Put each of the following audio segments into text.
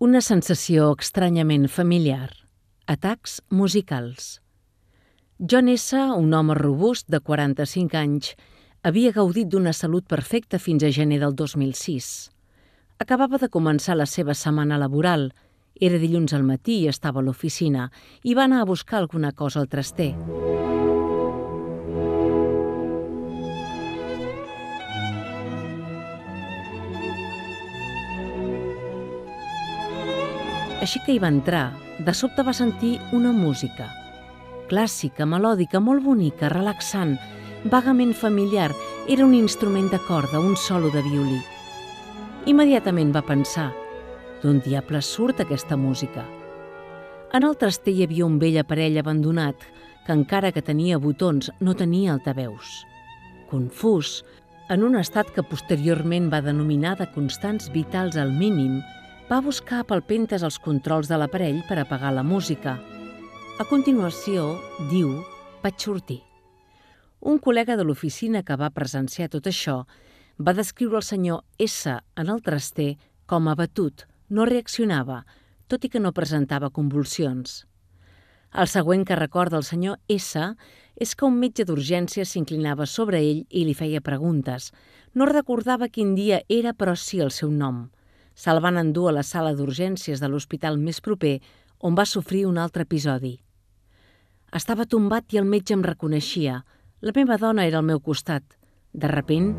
Una sensació estranyament familiar. Atacs musicals. John S., un home robust de 45 anys, havia gaudit d'una salut perfecta fins a gener del 2006. Acabava de començar la seva setmana laboral. Era dilluns al matí i estava a l'oficina i va anar a buscar alguna cosa al traster. Així que hi va entrar, de sobte va sentir una música. Clàssica, melòdica, molt bonica, relaxant, vagament familiar, era un instrument de corda, un solo de violí. Immediatament va pensar, d'on diable surt aquesta música? En el traster hi havia un vell aparell abandonat que encara que tenia botons no tenia altaveus. Confús, en un estat que posteriorment va denominar de constants vitals al mínim, va buscar palpentes els controls de l'aparell per apagar la música. A continuació, diu, vaig sortir. Un col·lega de l'oficina que va presenciar tot això va descriure el senyor S en el traster com abatut, no reaccionava, tot i que no presentava convulsions. El següent que recorda el senyor S és que un metge d'urgència s'inclinava sobre ell i li feia preguntes. No recordava quin dia era, però sí el seu nom – Se'l van endur a la sala d'urgències de l'hospital més proper, on va sofrir un altre episodi. Estava tombat i el metge em reconeixia. La meva dona era al meu costat. De repent...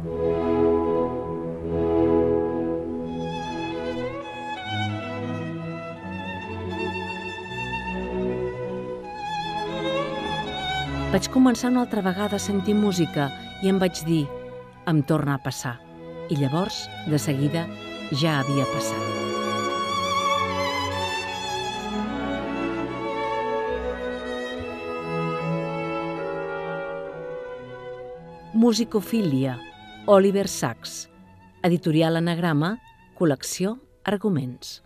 Vaig començar una altra vegada a sentir música i em vaig dir, em torna a passar. I llavors, de seguida, ja havia passat. Musicofília, Oliver Sacks, editorial Anagrama, col·lecció Arguments.